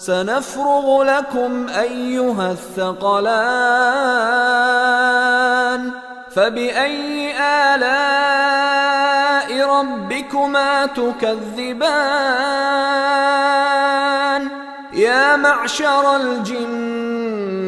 سنفرغ لكم أيها الثقلان فبأي آلاء ربكما تكذبان؟ يا معشر الجن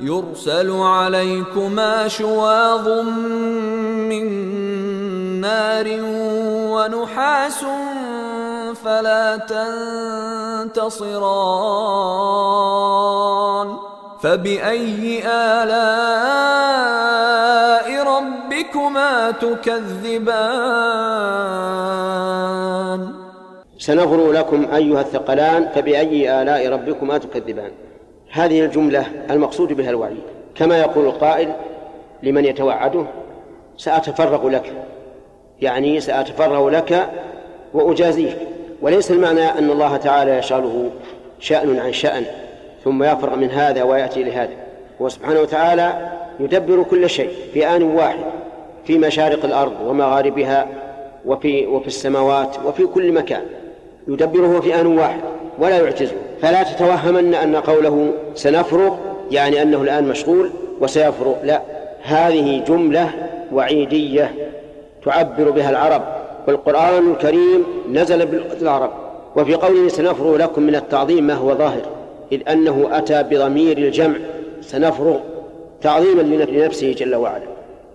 يرسل عليكما شواظ من نار ونحاس فلا تنتصران. فبأي آلاء ربكما تكذبان؟ سنغرو لكم أيها الثقلان فبأي آلاء ربكما تكذبان؟ هذه الجملة المقصود بها الوعيد كما يقول القائل لمن يتوعده سأتفرغ لك. يعني سأتفرغ لك وأجازيك وليس المعنى أن الله تعالى يشغله شأن عن شأن ثم يفرغ من هذا ويأتي لهذا. هو سبحانه وتعالى يدبر كل شيء في آن واحد في مشارق الأرض ومغاربها وفي وفي السماوات وفي كل مكان. يدبره في آن واحد ولا يعجزه. فلا تتوهمن أن قوله سنفرغ يعني أنه الآن مشغول وسيفرغ لا هذه جملة وعيدية تعبر بها العرب والقرآن الكريم نزل بلغة العرب وفي قوله سنفرغ لكم من التعظيم ما هو ظاهر إذ أنه أتى بضمير الجمع سنفرغ تعظيما لنفسه جل وعلا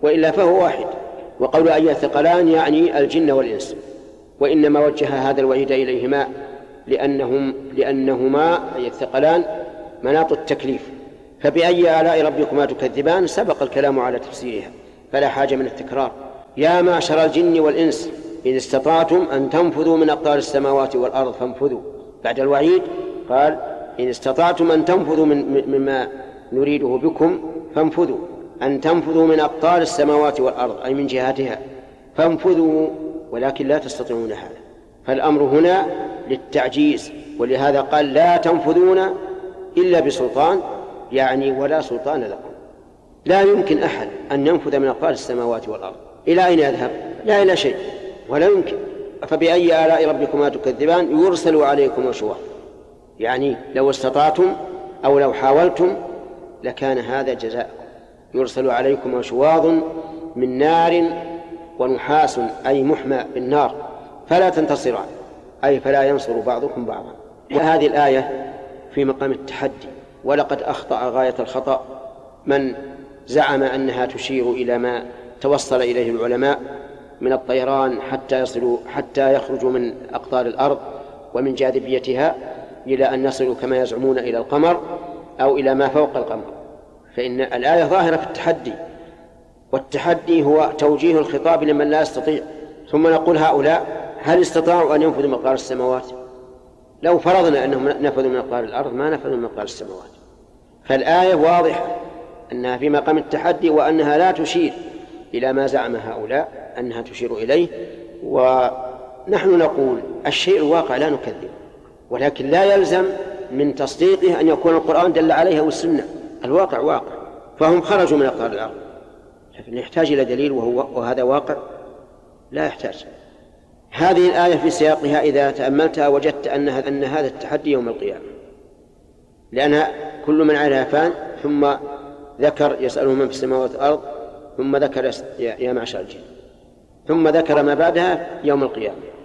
وإلا فهو واحد وقول أي الثقلان يعني الجن والإنس وإنما وجه هذا الوعيد إليهما لأنهم لأنهما أي الثقلان مناط التكليف. فبأي آلاء ربكما تكذبان سبق الكلام على تفسيرها فلا حاجة من التكرار. يا معشر الجن والإنس إن استطعتم أن تنفذوا من أقطار السماوات والأرض فانفذوا. بعد الوعيد قال إن استطعتم أن تنفذوا من مما نريده بكم فانفذوا. أن تنفذوا من أقطار السماوات والأرض أي من جهاتها فانفذوا ولكن لا تستطيعون هذا. فالأمر هنا للتعجيز ولهذا قال لا تنفذون إلا بسلطان يعني ولا سلطان لكم. لا يمكن أحد أن ينفذ من أقطار السماوات والأرض. إلى أين يذهب؟ لا إلى شيء ولا يمكن. فبأي آلاء ربكما تكذبان؟ يرسل عليكم شواظ يعني لو استطعتم أو لو حاولتم لكان هذا جزاءكم. يرسل عليكم شواظ من نار ونحاس أي محمى بالنار. فلا تنتصران. أي فلا ينصر بعضكم بعضا. وهذه الآية في مقام التحدي. ولقد أخطأ غاية الخطأ من زعم أنها تشير إلى ما توصل إليه العلماء من الطيران حتى يصلوا حتى يخرجوا من أقطار الأرض ومن جاذبيتها إلى أن يصلوا كما يزعمون إلى القمر أو إلى ما فوق القمر. فإن الآية ظاهرة في التحدي. والتحدي هو توجيه الخطاب لمن لا يستطيع. ثم نقول هؤلاء هل استطاعوا أن ينفذوا مقدار السماوات؟ لو فرضنا أنهم نفذوا من مقدار الأرض ما نفذوا من مقدار السماوات. فالآية واضحة أنها في مقام التحدي وأنها لا تشير إلى ما زعم هؤلاء أنها تشير إليه. ونحن نقول الشيء الواقع لا نكذب ولكن لا يلزم من تصديقه أن يكون القرآن دل عليه والسنة. الواقع واقع فهم خرجوا من أقطار الأرض. لكن يحتاج إلى دليل وهو وهذا واقع؟ لا يحتاج. هذه الآية في سياقها إذا تأملتها وجدت أنها أن هذا التحدي يوم القيامة. لأنها كل من عليها فان ثم ذكر يسأله من في السماوات والأرض ثم ذكر يا معشر الجن ثم ذكر ما بعدها يوم القيامة.